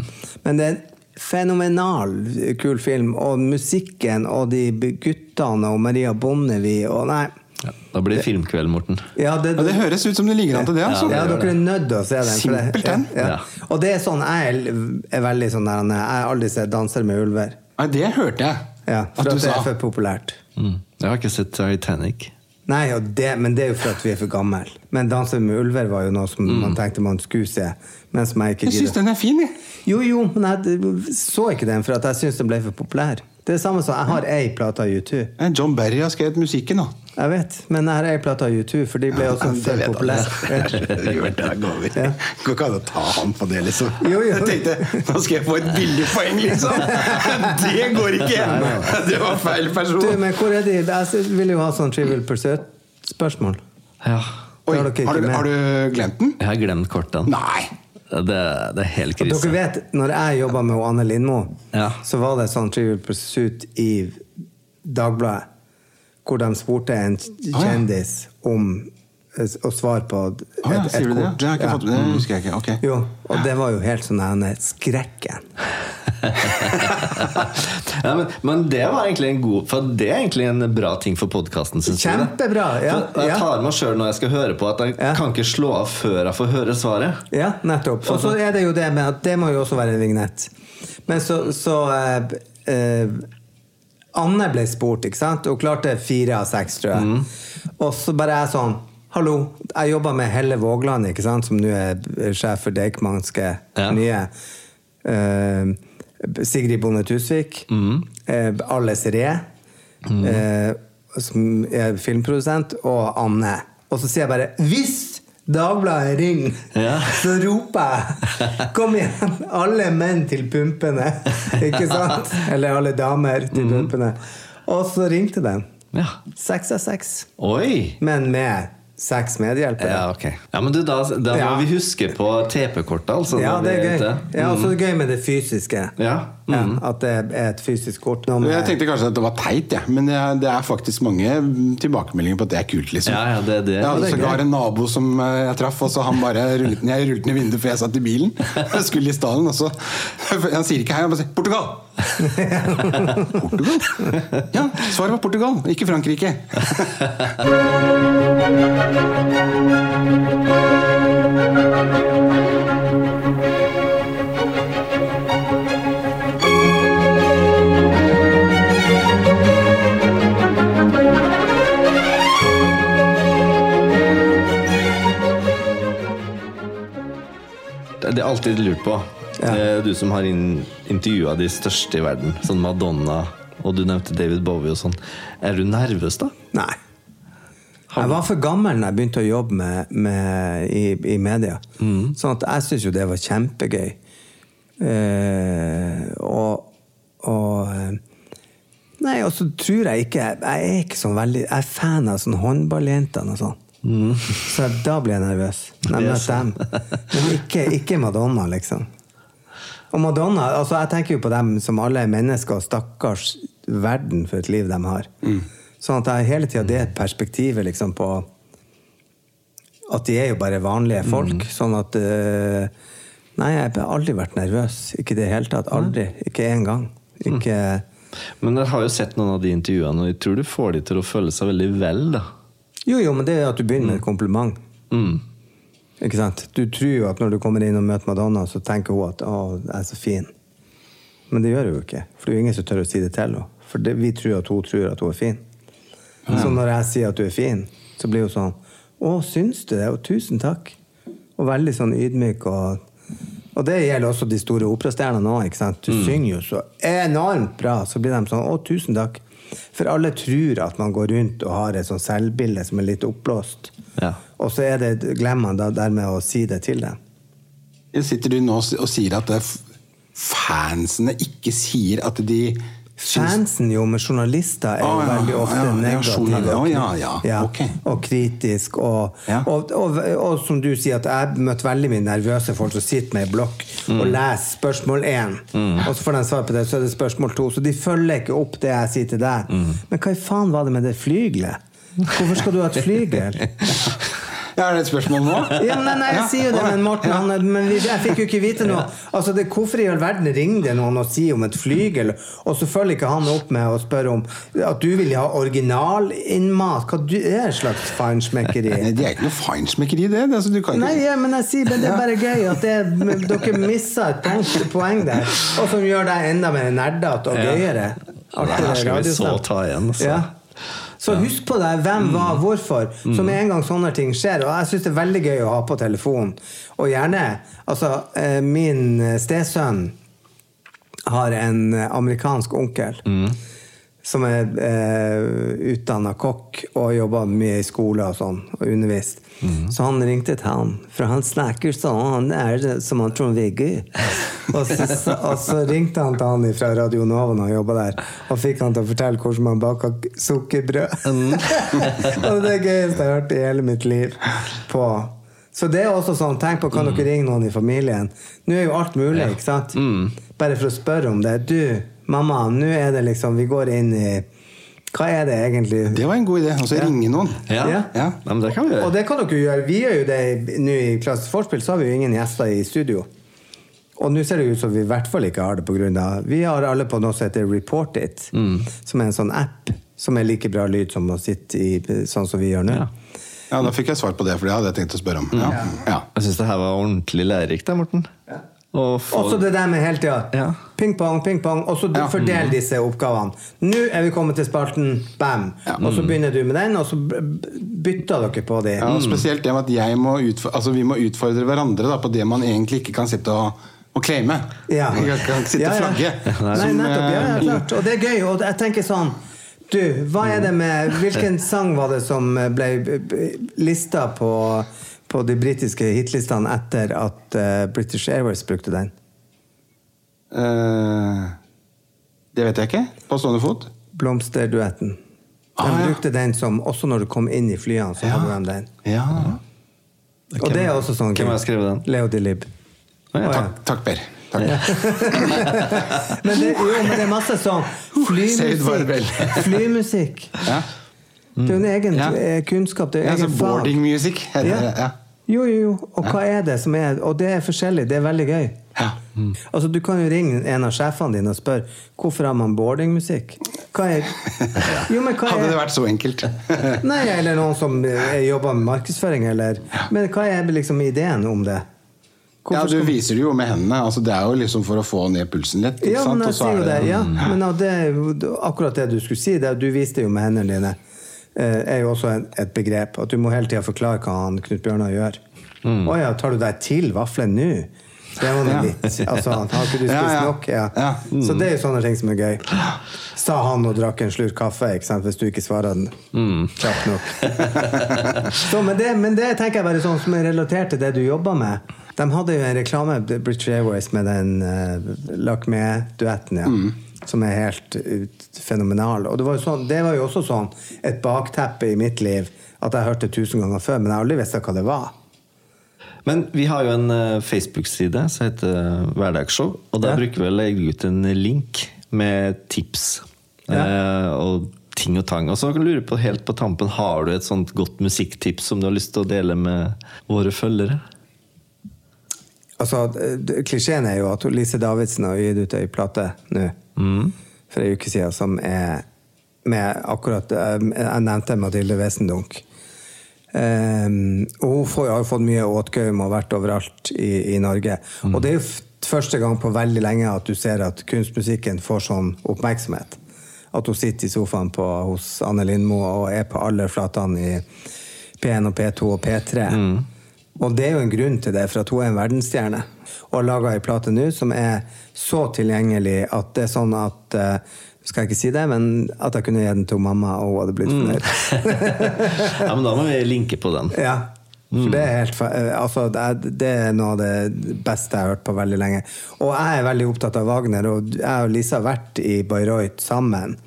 Men det er en fenomenal kul film, og musikken og de guttene og Maria Bonnevie og Nei. Ja, da blir det filmkveld, Morten. Ja, det, Ja, det høres ut som det ligger an til det. altså. ja, dere er nødt til å se den. for det- Simpelthen. Ja, Ja. ja. Og det er sånn, jeg er- veldig sånn der Jeg har aldri sett 'Danser med ulver'. Nei, det hørte jeg Ja, for at at du det er for populært. Mm. Jeg har ikke sett Titanic. Nei, og det, men det er jo for at vi er for gamle. Men 'Danser med ulver' var jo noe som man tenkte man skulle se. Men som jeg ikke Jeg syns den er fin, jeg. Jo, jo, men jeg så ikke den for at jeg syns den ble for populær. Det er det samme som jeg har ei plate av U2. Eh, John Berry har skrevet musikken, da. Jeg vet, men jeg har ei plate av U2, for de ble også Det for populære. Ja. Går ikke an å ta han på det, liksom. Jo, jo. Jeg tenkte nå skal jeg få et billig poeng, liksom! Det går ikke! Det var feil Du, person. men hvor er de? Jeg vil jo ha sånn Trivial Pursuit-spørsmål. Ja. Oi, har har du, har du glemt den? Jeg har glemt kortene. Nei! Det, det er helt krise. dere vet, når jeg jobba med Anne Lindmo, Ja. så var det sånn Trivial Pursuit i Dagbladet, hvor de spurte en kjendis om å svare på et, Å ja, et du det? kort. Det har jeg ikke fått med. Det husker jeg ikke. Okay. Jo, og det var jo helt sånn denne skrekken. Ja, men, men det var egentlig en god For det er egentlig en bra ting for podkasten. Kjempebra! Ja, For jeg tar meg sjøl når jeg skal høre på, at jeg Ja. kan ikke slå av før jeg får høre svaret. Ja, nettopp. Og så er det jo det med at det må jo også være en vignett. Men så, så eh, eh, Anne ble spurt, ikke sant? Hun klarte fire av seks, tror jeg. Mm. Og så bare er jeg sånn Hallo, jeg jobber med Helle Vågland, ikke sant? som nå er sjef for Deichmanske Ja. nye. Uh, Sigrid Bonde Tusvik. Mm. Uh, Alice Ree, Re. uh, som er filmprodusent. Og Anne. Og så sier jeg bare 'Hvis Dagbladet ringer', Ja. så roper jeg 'Kom igjen, alle menn til pumpene'. Ikke sant? Eller alle damer til pumpene. Og så ringte den. Ja. Seks av seks. Oi! Men med seks medhjelpere. Ja, okay. Ja, men du, da, da må Ja. vi huske på TP-kortet, altså. Ja, det er gøy. Mm. Ja, også er gøy med det fysiske. Ja. Ja, Mm. at det er et fysisk kort. Noe med- Jeg tenkte kanskje at det var teit, ja. men det er, det er faktisk mange tilbakemeldinger på at det er kult. liksom Ja, ja, det det. Jeg hadde Ja, sågar en nabo som eh, jeg traff, og så han bare rullet ned, jeg rullet ned vinduet før jeg satt i bilen. Jeg skulle i stallen, og så Han sier ikke hei, han bare sier 'Portugal'! Portugal? Ja, svaret var Portugal, ikke Frankrike. Det er alltid lurt på. Ja. Du som har in intervjua de største i verden, sånn Madonna, og du nevnte David Bowie og sånn. Er du nervøs, da? Nei. Jeg var for gammel da jeg begynte å jobbe med, med, i, i media. Sånn at jeg syns jo det var kjempegøy. Eh, og og eh, Nei, og så tror jeg ikke Jeg er ikke sånn veldig Jeg er fan av sånn håndballjentene og sånn. Så da blir jeg nervøs jeg er møter dem. Men ikke, ikke Madonna, liksom. Og Madonna, altså Jeg tenker jo på dem som alle er mennesker, og stakkars verden for et liv de har. Sånn at jeg hele tida det perspektivet liksom på At de er jo bare vanlige folk. Sånn at uh, Nei, jeg har aldri vært nervøs. Ikke i det hele tatt. Aldri. Ikke én gang. Ikke Men jeg har jo sett noen av de intervjuene, og jeg tror du får de til å føle seg veldig vel, da. Jo, jo, men det er at du begynner med et kompliment. Mm. Ikke sant? Du tror jo at når du kommer inn og møter Madonna, så tenker hun at 'å, jeg er så fin'. Men det gjør hun jo ikke. For det er jo ingen som tør å si det til henne. For det, vi tror at hun tror at hun er fin. Så når jeg sier at du er fin, så blir hun sånn 'Å, syns du det?' Og 'tusen takk'. Og veldig sånn ydmyk og og det gjelder også de store operastjernene òg. Du mm. Synger jo så enormt bra, så blir de sånn 'Å, tusen takk'. For alle tror at man går rundt og har et sånn selvbilde som er litt oppblåst. Ja. Og så er det, glemmer man dermed å si det til dem. Sitter du nå og sier at fansene ikke sier at de Fansen jo med journalister er jo ah, ja, veldig ofte ja, ja, negative. ja, ja, okay. Og kritisk. Og, og, og, og, som du sier, at jeg møtt veldig mye nervøse folk som sitter med ei blokk Mm. og leser spørsmål én, og så får de svar på det, så er det spørsmål to. Så de følger ikke opp det jeg sier til deg. Mm. Men hva i faen var det med det flygelet? Hvorfor skal du ha et flygel? Ja, Er det et spørsmål nå? Ja, nei, nei, jeg sier jo det, men Morten, han, men jeg fikk jo ikke vite noe. Altså, det, hvorfor i all verden ringer det noen og sier om et flygel, og så følger ikke han opp med å spørre om at du vil ha originalinnmat? Hva du, er det slags feinschmeckeri? Det er ikke noe feinschmeckeri, det. det altså, du kan Nei, ja, men jeg sier men det er bare gøy at det, dere misser et poeng, poeng der, og som gjør deg enda mer nerdete og Ja. gøyere. Det her skal vi så ta igjen, altså. Ja. Så husk på det. Hvem, hva, hvorfor. Så med en gang sånne ting skjer. Og jeg syns det er veldig gøy å ha på telefonen. Og gjerne Altså, eh, min stesønn har en eh, amerikansk onkel. Som er eh, utdanna kokk og jobba mye i skole og sånn, og undervist. Så han ringte til han, for han snakker sånn han er som han Trond-Viggo. Og, så- og så ringte han til han fra Radio Nova når han jobba der, og fikk han til å fortelle hvordan man baka sukkerbrød. og det er det gøyeste jeg har hørt i hele mitt liv. På så det er også sånn, tenk på, kan dere ringe noen i familien? Nå er jo alt mulig, ikke sant? Bare for å spørre om det. Du, mamma, nå er det liksom Vi går inn i Hva er det egentlig? Det var en god idé. Altså ringe noen. Ja. Ja. Ja. Nei, men det kan vi gjøre. Og det kan dere gjøre. Vi gjør jo det nå i Klassisk forspill, så har vi jo ingen gjester i studio. Og nå ser det ut som vi i hvert fall ikke har det av Vi har alle på noe som heter Report It, som er en sånn app som er like bra lyd som å sitte i sånn som vi gjør nå. Ja. Ja, Da fikk jeg svar på det, for det hadde jeg tenkt å spørre om. Ja. Ja. Jeg syns det her var ordentlig lærerikt, Morten. Å få- Også det der med hele tida. Ja. Ping-pong, ping-pong. Og så Ja. fordel disse oppgavene. Nå er vi kommet til spalten bam. Og så begynner du med den, og så bytter dere på de. Ja, og spesielt det med at jeg må utfordre, altså vi må utfordre hverandre da, på det man egentlig ikke kan sitte og, og claime. Ja. Man kan sitte Ja, og ja. flagge. Nei, Som, nettopp. Ja, ja, eh, klart. Og det er gøy. Og jeg tenker sånn Du, hva er det med Hvilken sang var det som ble lista på, på de britiske hitlistene etter at eh, British Airways brukte den? Uh, det vet jeg ikke. På stående fot. Blomsterduetten. De Ah, ja. brukte den som Også når du kom inn i flyene, så Ja. hadde de den. Ja. Og det er også sånn Hvem har skrevet den? Leo de Lib. Å, ja. Takk, takk, Per. Takk. Men det, jo, men det er masse sånn flymusikk. flymusikk. Ja. Det er jo en egen Ja. eh, kunnskap. Det er Ja, egen altså fag. boarding music heter Ja. det. Ja. Jo, jo, jo. Og hva er det som er Og det er forskjellig. Det er veldig gøy. Ja. Altså, Du kan jo ringe en av sjefene dine og spørre hvorfor har man boardingmusikk. Hva er Jo, men hva Hadde det er vært så enkelt. Nei, eller noen som eh, jobber med markedsføring, eller Men hva er liksom ideen om det? Ja, Du viser det jo med hendene. Altså, det er jo liksom for å få ned pulsen litt. Ja, men jeg sier er jo det. Ja, Mm. men det er akkurat det du skulle si. Det, du viste jo med hendene dine. Eh, er jo også et begrep. At du må hele tida forklare hva han Knut Bjørnar gjør. Å ja, tar du deg til vafler nå? Det var nå Ja. litt. Altså, har ikke du spist Ja, nok? Ja. Ja. Så det er jo sånne ting som er gøy. Sa han og drakk en slurk kaffe, hvis du ikke svarer den kjapt nok. Så, men, det, men det tenker jeg bare sånn som er relatert til det du jobber med. De hadde jo en reklame, British Airways, med den uh, Lakmé-duetten. ja. Som er helt ut, fenomenal. Og det var, sånn, det var jo også sånn et bakteppe i mitt liv at jeg hørte tusen ganger før, men jeg har aldri visst hva det var. Men vi har jo en eh, Facebook-side som heter eh, Hverdagsshow. Og der Ja. bruker vi å legge ut en link med tips eh, og ting og tang. Og så kan du lure på helt på tampen, har du et sånt godt musikktips som du har lyst til å dele med våre følgere? Altså, Klisjeen er jo at Lise Davidsen har gitt ut ei plate nå for ei uke siden som er med akkurat eh, Jeg nevnte Mathilde Wesendunk. Um, og hun får, har jo fått mye åtgaum og vært overalt i, i Norge. Og det er jo første gang på veldig lenge at du ser at kunstmusikken får sånn oppmerksomhet. At hun sitter i sofaen på, hos Anne Lindmo og er på alle flatene i P1 og P2 og P3. Og det er jo en grunn til det, for at hun er en verdensstjerne. Og har laga ei plate nå som er så tilgjengelig at det er sånn at uh, skal jeg ikke si det, men at jeg kunne gi den til mamma, og hun hadde blitt fornøyd. Ja, men da må vi linke på den. Ja. For det er, helt, eh, altså, det, det er noe av det beste jeg har hørt på veldig lenge. Og jeg er veldig opptatt av Wagner, og jeg og Lisa har vært i Bayreuth sammen.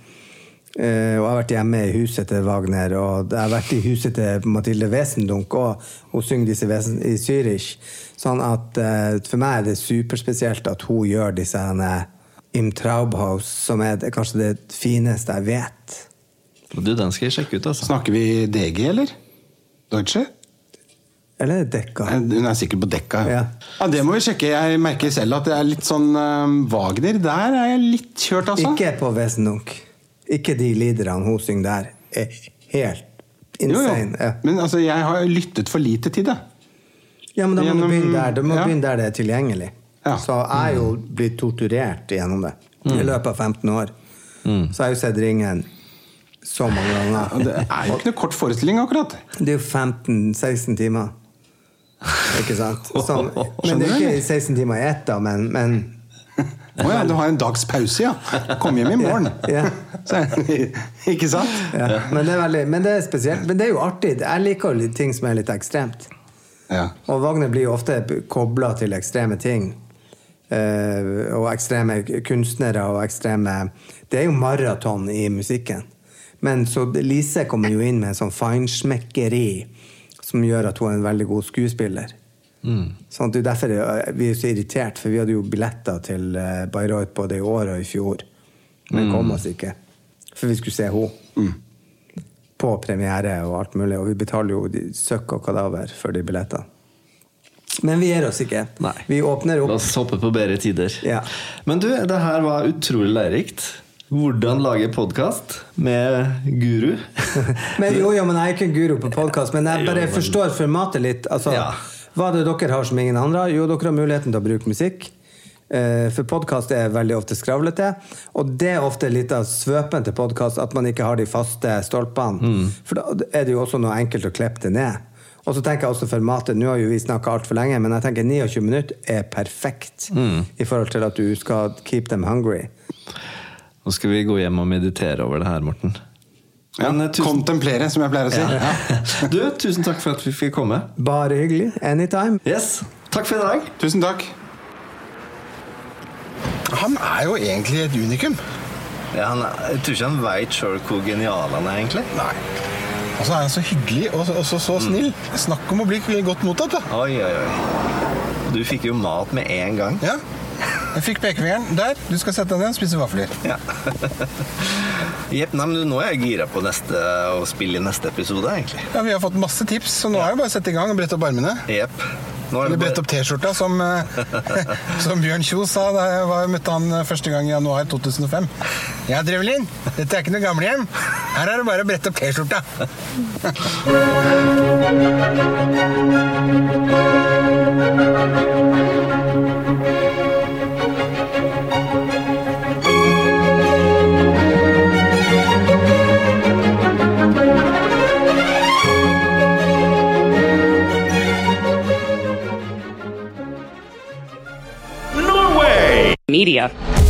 Eh, og jeg har vært hjemme i huset til Wagner, og jeg har vært i huset til Mathilde Wesendunk, og hun synger disse vesen i Zürich. Sånn at uh, for meg er det superspesielt at hun gjør disse henne Im Traubhaus, som er det, kanskje det fineste jeg vet. Du, den skal jeg sjekke ut, altså. Snakker vi DG, eller? Deutsche? Eller er Dekka? Hun er sikkert på dekka. Ja. Ja. Det må vi sjekke. Jeg merker selv at det er litt sånn uh, Wagner. Der er jeg litt kjørt, altså. Ikke på Wesendunk. Ikke de liderne hun synger der. Er helt Jo, jo. insane. Ja. Men altså, jeg har lyttet for lite til det. ja, men da må Gjennom- du begynne der. Du må ja. begynne der det er tilgjengelig. Ja. Så jeg er jo blitt torturert gjennom det i løpet av 15 år. Så jeg har jo sett Ringen så mange ganger. det er jo ikke noe kort forestilling, akkurat. Det er jo 15-16 timer. Ikke sant? Som, men det er ikke 16 timer i ett, da, men, men Å ja, du har en dags pause, ja. Kom hjem i morgen. Ja. Så, ikke sant? ja. Men, det veldig, men det er spesielt. Men det er jo artig. Jeg liker jo ting som er litt ekstremt. Ja. Og Wagner blir jo ofte kobla til ekstreme ting. Eh, og ekstreme kunstnere og ekstreme Det er jo maraton i musikken. Men så Lise kommer jo inn med en sånn feinschmeckeri som gjør at hun er en veldig god skuespiller. Sånn det er derfor vi er så irritert, for vi hadde jo billetter til eh, Bayreuth både i år og i fjor. Men kom oss ikke. For vi skulle se henne. På premiere og alt mulig. Og vi betaler jo søkk og kadaver for de billettene. Men vi gir oss ikke. Nei. Vi åpner La opp. oss hoppe på bedre tider. Ja. Men du, det her var utrolig lærerikt. Hvordan lage podkast med guru. Men jo, jo, men jeg er ikke en guru på podkast, men jeg Jo, men- forstår formatet litt. Altså, Ja. Hva er det dere har som ingen andre har? Jo, dere har muligheten til å bruke musikk. Eh, For podkast er veldig ofte skravlete. Og det er ofte litt av svøpen til podkast at man ikke har de faste stolpene. Mm. For da er det jo også noe enkelt å klippe det ned. Og så tenker jeg også formatet. Nå har jo vi snakka altfor lenge, men jeg tenker 29 minutter er perfekt Mm. i forhold til at du skal keep them hungry. Nå skal vi gå hjem og meditere over det her, Morten. Ja. Men, eh, tusen- Kontemplere, som jeg pleier å si. Ja. Du, tusen takk for at vi fikk komme. Bare hyggelig. Anytime. Yes, Takk for i dag. Tusen takk. Han er jo egentlig et unikum. Ja, han, er- jeg tror ikke han veit sjøl hvor genial han er, egentlig. Nei. Og så er han så hyggelig og så, og så, så snill. Snakk om å bli godt mottatt, da. Oi, oi, oi. Du fikk jo mat med en gang. Ja. Jeg fikk pekefingeren. Der. Du skal sette deg ned og spise vafler. Ja. Jepp, nei, men Nå er jeg gira på neste, å spille i neste episode, egentlig. Ja, Vi har fått masse tips, så nå er det bare å sette i gang og brette opp armene. Jepp. Eller brette opp T-skjorta, som, eh, som, Bjørn Kjos sa da jeg møtte han eh, første gang i januar 2005. Ja, Drevlin, dette er ikke noe gamlehjem. Her er det bare å brette opp T-skjorta. Thank media.